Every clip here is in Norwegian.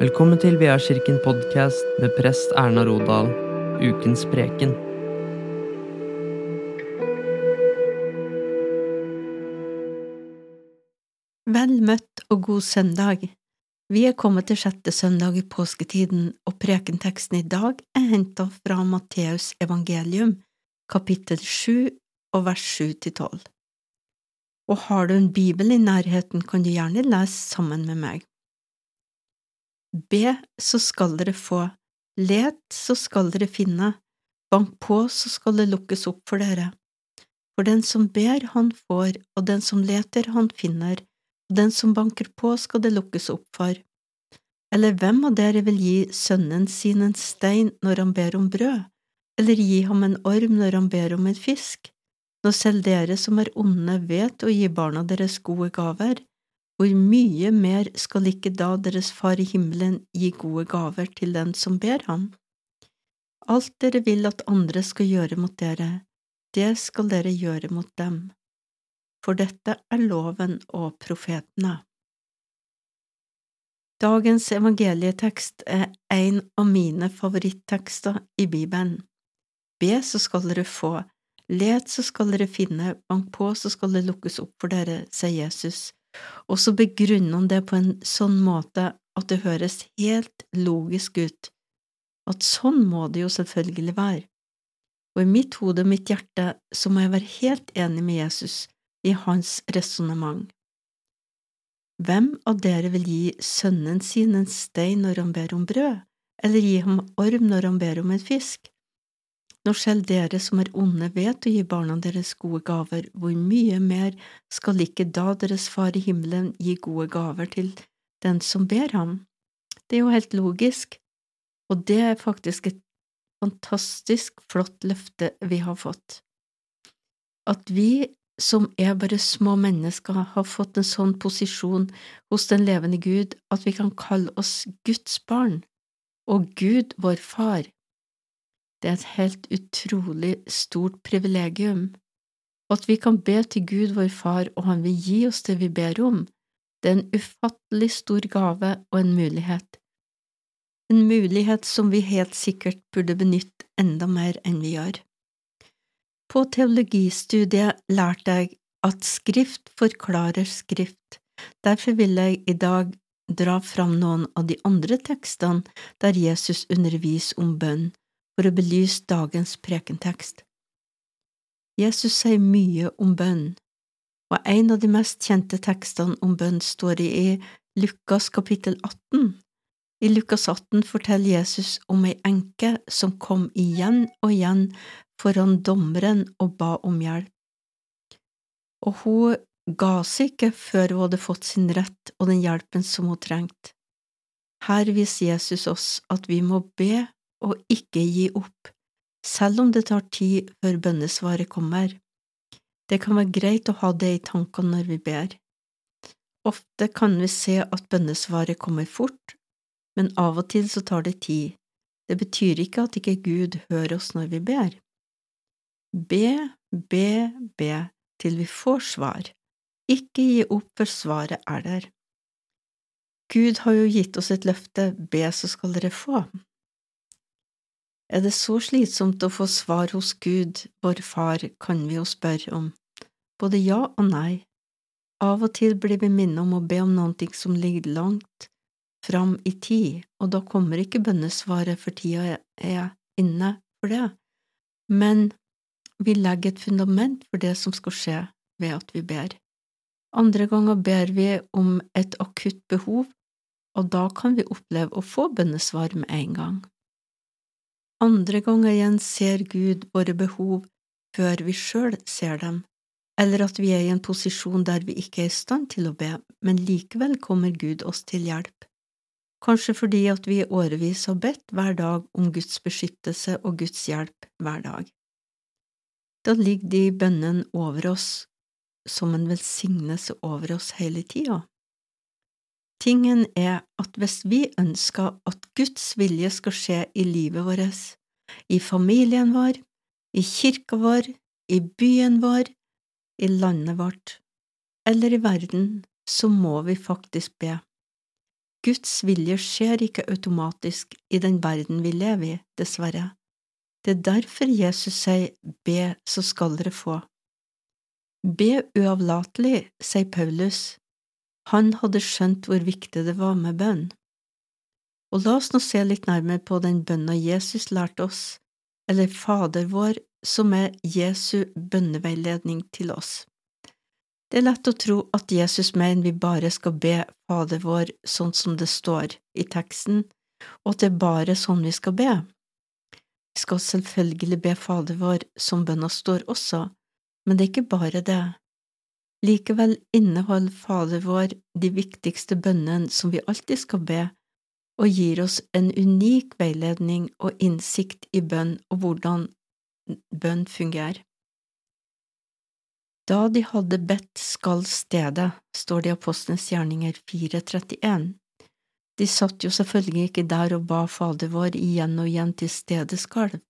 Velkommen til Kirken podkast med prest Erna Rodal, ukens preken. Vel møtt og god søndag. Vi er kommet til sjette søndag i påsketiden, og prekenteksten i dag er hentet fra Matteus evangelium, kapittel sju og vers sju til tolv. Og har du en bibel i nærheten, kan du gjerne lese sammen med meg. Be, så skal dere få, let, så skal dere finne, bank på, så skal det lukkes opp for dere. For den som ber, han får, og den som leter, han finner, og den som banker på, skal det lukkes opp for. Eller hvem av dere vil gi sønnen sin en stein når han ber om brød, eller gi ham en orm når han ber om en fisk? Når selv dere som er onde vet å gi barna deres gode gaver, hvor mye mer skal ikke da deres Far i himmelen gi gode gaver til den som ber ham? Alt dere vil at andre skal gjøre mot dere, det skal dere gjøre mot dem, for dette er loven og profetene. Dagens evangelietekst er en av mine favorittekster i Bibelen. Be, så skal dere få, let, så skal dere finne, bank på, så skal det lukkes opp for dere, sier Jesus og så begrunner han det på en sånn måte at det høres helt logisk ut, at sånn må det jo selvfølgelig være. Og i mitt hode og mitt hjerte så må jeg være helt enig med Jesus i hans resonnement. Hvem av dere vil gi sønnen sin en stein når han ber om brød, eller gi ham orm når han ber om en fisk? Når selv dere som er onde vet å gi barna deres gode gaver, hvor mye mer skal ikke da deres Far i himmelen gi gode gaver til den som ber ham? Det er jo helt logisk, og det er faktisk et fantastisk flott løfte vi har fått. At vi som er bare små mennesker, har fått en sånn posisjon hos den levende Gud at vi kan kalle oss Guds barn, og Gud vår Far. Det er et helt utrolig stort privilegium. At vi kan be til Gud vår Far, og Han vil gi oss det vi ber om, det er en ufattelig stor gave og en mulighet. En mulighet som vi helt sikkert burde benytte enda mer enn vi gjør. På teologistudiet lærte jeg at Skrift forklarer Skrift. Derfor vil jeg i dag dra fram noen av de andre tekstene der Jesus underviser om bønn, for å belyse dagens prekentekst. Jesus sier mye om bønn, og en av de mest kjente tekstene om bønn står i Lukas kapittel 18. I Lukas 18 forteller Jesus om ei enke som kom igjen og igjen foran dommeren og ba om hjelp. Og hun ga seg ikke før hun hadde fått sin rett og den hjelpen som hun trengte. Her viser Jesus oss at vi må be og ikke gi opp, selv om det tar tid før bønnesvaret kommer. Det kan være greit å ha det i tankene når vi ber. Ofte kan vi se at bønnesvaret kommer fort, men av og til så tar det tid. Det betyr ikke at ikke Gud hører oss når vi ber. Be, be, be til vi får svar. Ikke gi opp før svaret er der. Gud har jo gitt oss et løfte, be så skal dere få. Er det så slitsomt å få svar hos Gud, vår Far, kan vi jo spørre om. Både ja og nei. Av og til blir vi minnet om å be om noe som ligger langt fram i tid, og da kommer ikke bønnesvaret for tida er inne for det, men vi legger et fundament for det som skal skje ved at vi ber. Andre ganger ber vi om et akutt behov, og da kan vi oppleve å få bønnesvar med en gang. Andre ganger igjen ser Gud våre behov før vi sjøl ser dem, eller at vi er i en posisjon der vi ikke er i stand til å be, men likevel kommer Gud oss til hjelp. Kanskje fordi at vi i årevis har bedt hver dag om Guds beskyttelse og Guds hjelp hver dag. Da ligger de bønnen over oss som en velsignelse over oss hele tida. Tingen er at hvis vi ønsker at Guds vilje skal skje i livet vårt, i familien vår, i kirka vår, i byen vår, i landet vårt eller i verden, så må vi faktisk be. Guds vilje skjer ikke automatisk i den verden vi lever i, dessverre. Det er derfor Jesus sier be, så skal dere få. Be uavlatelig, sier Paulus. Han hadde skjønt hvor viktig det var med bønn. Og la oss nå se litt nærmere på den bønna Jesus lærte oss, eller Fader vår, som er Jesu bønneveiledning til oss. Det er lett å tro at Jesus mener vi bare skal be Fader vår sånn som det står i teksten, og at det er bare sånn vi skal be. Vi skal selvfølgelig be Fader vår som bønna står også, men det er ikke bare det. Likevel inneholder Fader vår de viktigste bønnene som vi alltid skal be, og gir oss en unik veiledning og innsikt i bønn og hvordan bønn fungerer. Da de hadde bedt skal stedet, står det i Apostlenes gjerninger 4.31. De satt jo selvfølgelig ikke der og ba Fader vår igjen og igjen til stedet skalv,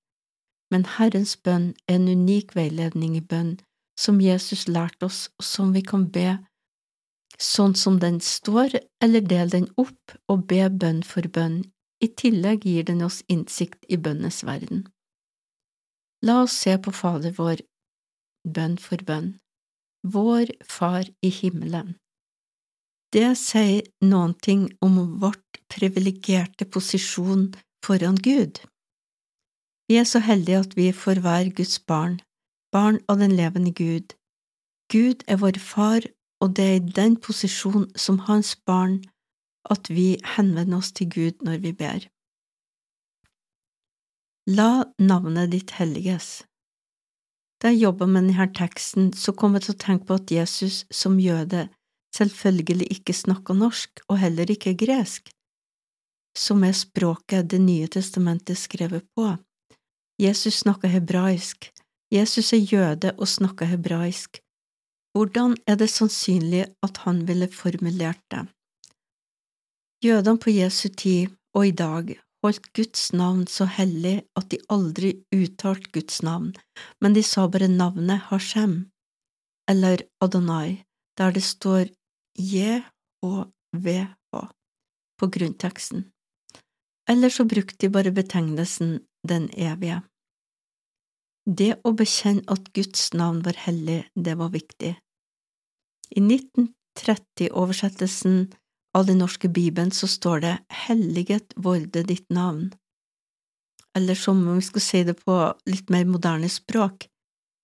men Herrens bønn er en unik veiledning i bønn som Jesus lærte oss, og som vi kan be sånn som den står, eller del den opp og be bønn for bønn. I tillegg gir den oss innsikt i bønnes verden. La oss se på Fader vår, bønn for bønn. Vår Far i himmelen. Det sier noen ting om vårt privilegerte posisjon foran Gud. Vi er så heldige at vi får være Guds barn, barn av den levende Gud. Gud er vår far og det er i den posisjon som hans barn at vi henvender oss til Gud når vi ber. La navnet ditt helliges. Da jeg jobba med denne teksten, så kom jeg til å tenke på at Jesus som jøde selvfølgelig ikke snakka norsk og heller ikke gresk, som er språket Det nye testamentet skrevet på. Jesus snakka hebraisk. Jesus er jøde og snakker hebraisk, hvordan er det sannsynlig at han ville formulert det? Jødene på Jesu tid og i dag holdt Guds navn så hellig at de aldri uttalte Guds navn, men de sa bare navnet Hashem, eller Adonai, der det står JHVH på grunnteksten. Eller så brukte de bare betegnelsen Den evige. Det å bekjenne at Guds navn var hellig, det var viktig. I 1930-oversettelsen av den norske bibelen så står det Helliget vorde ditt navn, eller som om vi skal si det på litt mer moderne språk,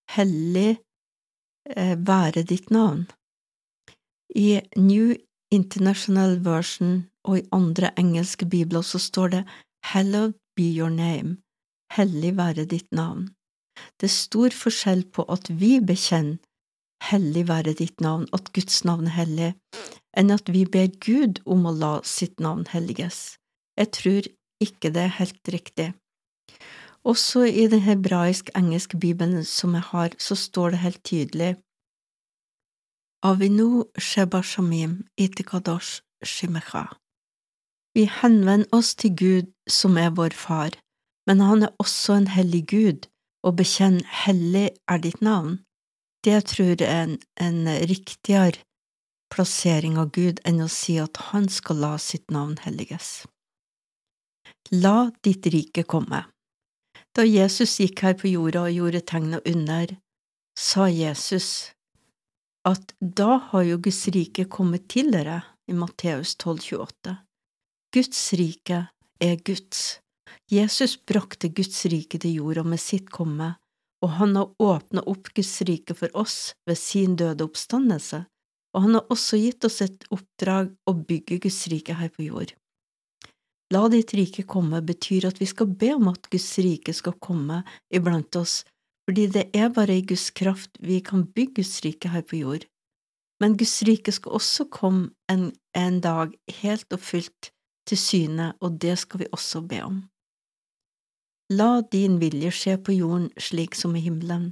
Hellig eh, være ditt navn. I New International Version og i andre engelske bibler så står det Hallowed be your name, hellig være ditt navn. Det er stor forskjell på at vi bekjenner Hellig være ditt navn, at Guds navn er hellig, enn at vi ber Gud om å la sitt navn helliges. Jeg tror ikke det er helt riktig. Også i den hebraisk-engelske bibelen som jeg har, så står det helt tydelig Avinu sheba shamim itikadosh shimecha. Vi henvender oss til Gud som er vår far, men han er også en hellig Gud, og bekjenn hellig er ditt navn, det tror jeg er en, en riktigere plassering av Gud enn å si at han skal la sitt navn helliges. La ditt rike komme. Da Jesus gikk her på jorda og gjorde tegn og under, sa Jesus at da har jo Guds rike kommet til dere, i Matteus 12,28. Guds rike er Guds, Jesus brakte Guds rike til jorda med sitt komme, og han har åpna opp Guds rike for oss ved sin døde oppstandelse, og han har også gitt oss et oppdrag å bygge Guds rike her på jord. La ditt rike komme betyr at vi skal be om at Guds rike skal komme iblant oss, fordi det er bare i Guds kraft vi kan bygge Guds rike her på jord. Men Guds rike skal også komme en, en dag helt og fullt til syne, og det skal vi også be om. La din vilje skje på jorden slik som i himmelen.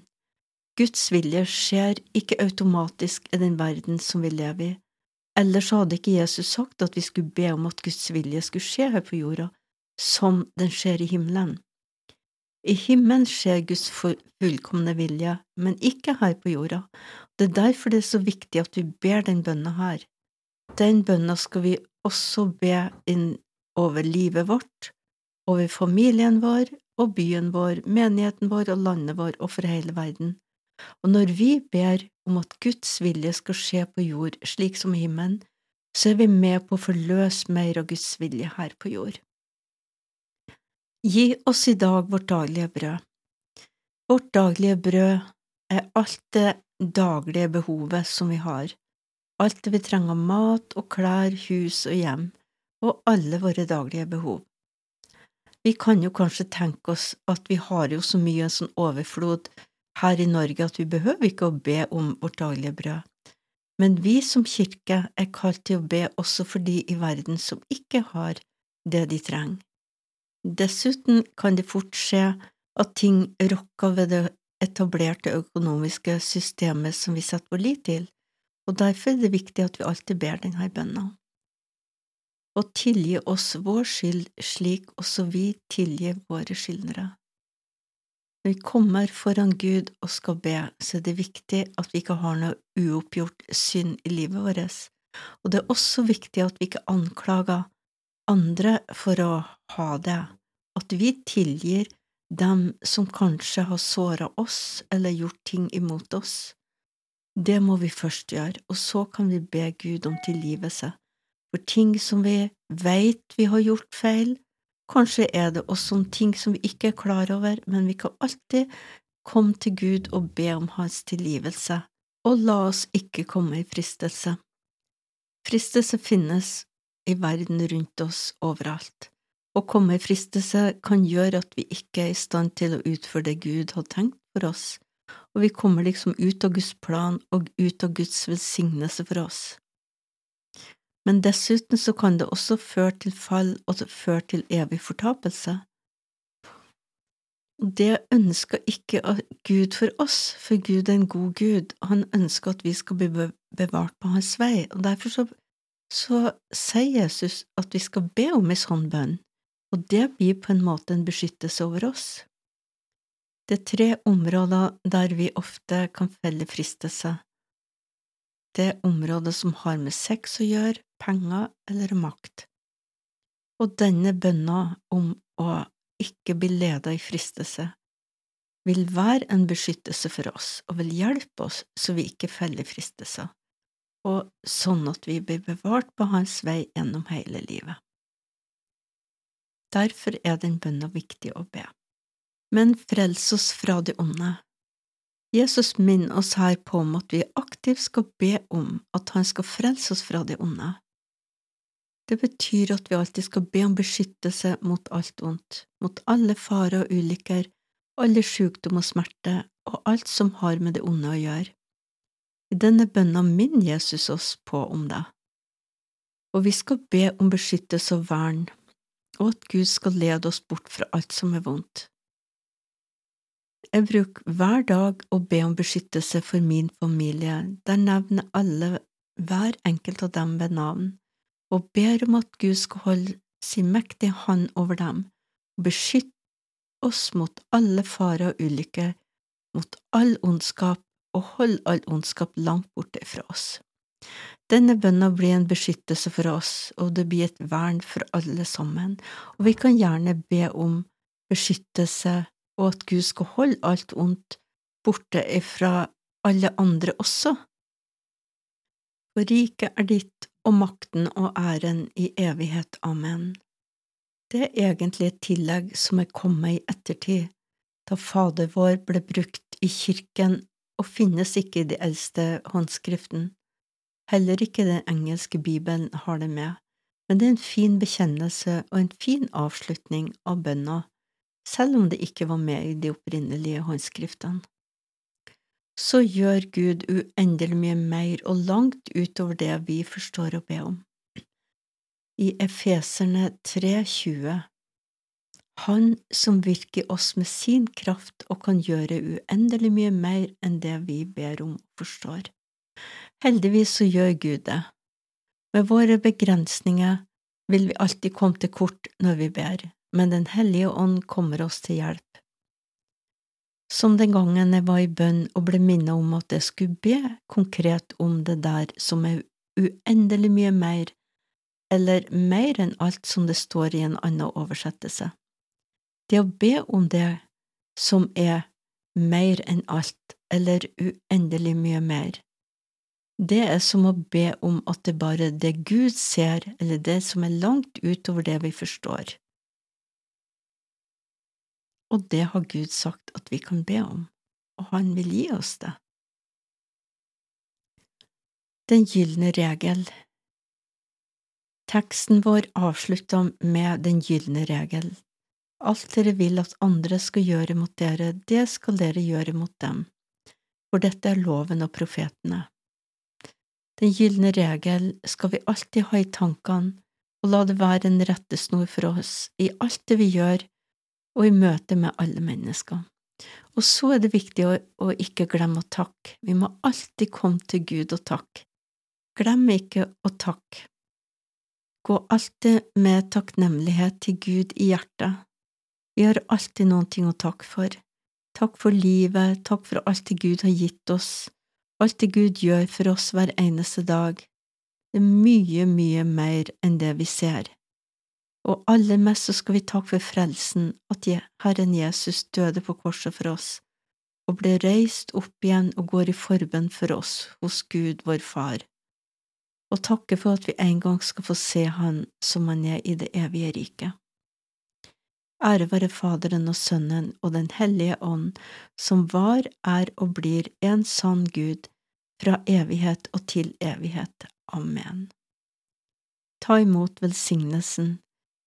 Guds vilje skjer ikke automatisk i den verden som vi lever i, ellers hadde ikke Jesus sagt at vi skulle be om at Guds vilje skulle skje her på jorda, som den skjer i himmelen. I himmelen skjer Guds fullkomne vilje, men ikke her på jorda. Det er derfor det er så viktig at vi ber den bønna her. Den bønna skal vi også be inn over livet vårt, over familien vår og byen vår, menigheten vår og landet vår og for hele verden. Og når vi ber om at Guds vilje skal skje på jord slik som himmelen, så er vi med på å forløse mer av Guds vilje her på jord. Gi oss i dag vårt daglige brød. Vårt daglige brød er alt det daglige behovet som vi har, alt det vi trenger av mat og klær, hus og hjem, og alle våre daglige behov. Vi kan jo kanskje tenke oss at vi har jo så mye en sånn overflod her i Norge at vi behøver ikke å be om vårt daglige brød. Men vi som kirke er kalt til å be også for de i verden som ikke har det de trenger. Dessuten kan det fort skje at ting rokker ved det etablerte økonomiske systemet som vi setter vår lit til, og derfor er det viktig at vi alltid ber denne bønna. Og tilgi oss vår skyld slik også vi tilgir våre skyldnere. Når vi kommer foran Gud og skal be, så er det viktig at vi ikke har noe uoppgjort synd i livet vårt, og det er også viktig at vi ikke anklager andre for å ha det, at vi tilgir dem som kanskje har såra oss eller gjort ting imot oss. Det må vi først gjøre, og så kan vi be Gud om tilgivelse for ting som vi veit vi har gjort feil, Kanskje er det også ting som vi ikke er klar over, men vi kan alltid komme til Gud og be om Hans tilgivelse, og la oss ikke komme i fristelse. Fristelse finnes i verden rundt oss overalt. Å komme i fristelse kan gjøre at vi ikke er i stand til å utføre det Gud har tenkt for oss, og vi kommer liksom ut av Guds plan og ut av Guds velsignelse for oss men dessuten så kan det også føre til fall og føre til evig fortapelse. Det ønsker ikke Gud for oss, for Gud er en god Gud, han ønsker at vi skal bli bevart på hans vei, og derfor så, så sier Jesus at vi skal be om en sånn bønn, og det blir på en måte en beskyttelse over oss. Det er tre områder der vi ofte kan felle fristelse. Det er området som har med sex å gjøre, penger eller makt. Og denne bønna om å ikke bli ledet i fristelse vil være en beskyttelse for oss og vil hjelpe oss så vi ikke feller fristelser, og sånn at vi blir bevart på Hans vei gjennom hele livet. Derfor er den bønna viktig å be. Men frels oss fra det onde. Jesus minner oss her på om at vi aktivt skal be om at Han skal frelse oss fra det onde. Det betyr at vi alltid skal be om beskyttelse mot alt ondt, mot alle farer og ulykker, alle sykdom og smerte og alt som har med det onde å gjøre. I denne bønna minner Jesus oss på om det. Og vi skal be om beskyttelse og vern, og at Gud skal lede oss bort fra alt som er vondt. Jeg bruker hver dag å be om beskyttelse for min familie, der nevner alle hver enkelt av dem ved navn og ber om at Gud skal holde sin mektige hånd over dem og beskytte oss mot alle farer og ulykker, mot all ondskap, og holde all ondskap langt borte fra oss. Denne bønna blir en beskyttelse for oss, og det blir et vern for alle sammen, og vi kan gjerne be om beskyttelse og at Gud skal holde alt ondt borte ifra alle andre også. For riket er ditt, og makten og æren i evighet. Amen. Det er egentlig et tillegg som er kommet i ettertid, da Fader vår ble brukt i kirken og finnes ikke i de eldste håndskriften. Heller ikke den engelske bibelen har det med, men det er en fin bekjennelse og en fin avslutning av bønna, selv om det ikke var med i de opprinnelige håndskriftene så gjør Gud uendelig mye mer og langt utover det vi forstår å be om. I Efeserne 3,20 Han som virker oss med sin kraft og kan gjøre uendelig mye mer enn det vi ber om og forstår. Heldigvis så gjør Gud det. Med våre begrensninger vil vi alltid komme til kort når vi ber, men Den hellige ånd kommer oss til hjelp som den gangen jeg var i bønn og ble minnet om at jeg skulle be konkret om det der som er uendelig mye mer eller mer enn alt som det står i en annen oversettelse. Det å be om det som er mer enn alt, eller uendelig mye mer, det er som å be om at det bare er det Gud ser, eller det som er langt utover det vi forstår. Og det har Gud sagt at vi kan be om, og han vil gi oss det. Den gylne regel Teksten vår avslutter med den gylne regel. Alt dere vil at andre skal gjøre mot dere, det skal dere gjøre mot dem, for dette er loven og profetene. Den gylne regel skal vi alltid ha i tankene, og la det være en rettesnor for oss i alt det vi gjør, og i møte med alle mennesker. Og så er det viktig å, å ikke glemme å takke, vi må alltid komme til Gud og takke. Glem ikke å takke. Gå alltid med takknemlighet til Gud i hjertet. Vi har alltid ting å takke for. Takk for livet, takk for alt det Gud har gitt oss, alt det Gud gjør for oss hver eneste dag. Det er mye, mye mer enn det vi ser. Og aller mest så skal vi takke for frelsen, at Herren Jesus døde på korset for oss, og ble reist opp igjen og går i forbønn for oss hos Gud, vår Far og takke for at vi en gang skal få se Han som Han er i det evige riket. Ære være Faderen og Sønnen og Den hellige ånd, som var, er og blir en sann Gud, fra evighet og til evighet. Amen. Ta imot velsignelsen.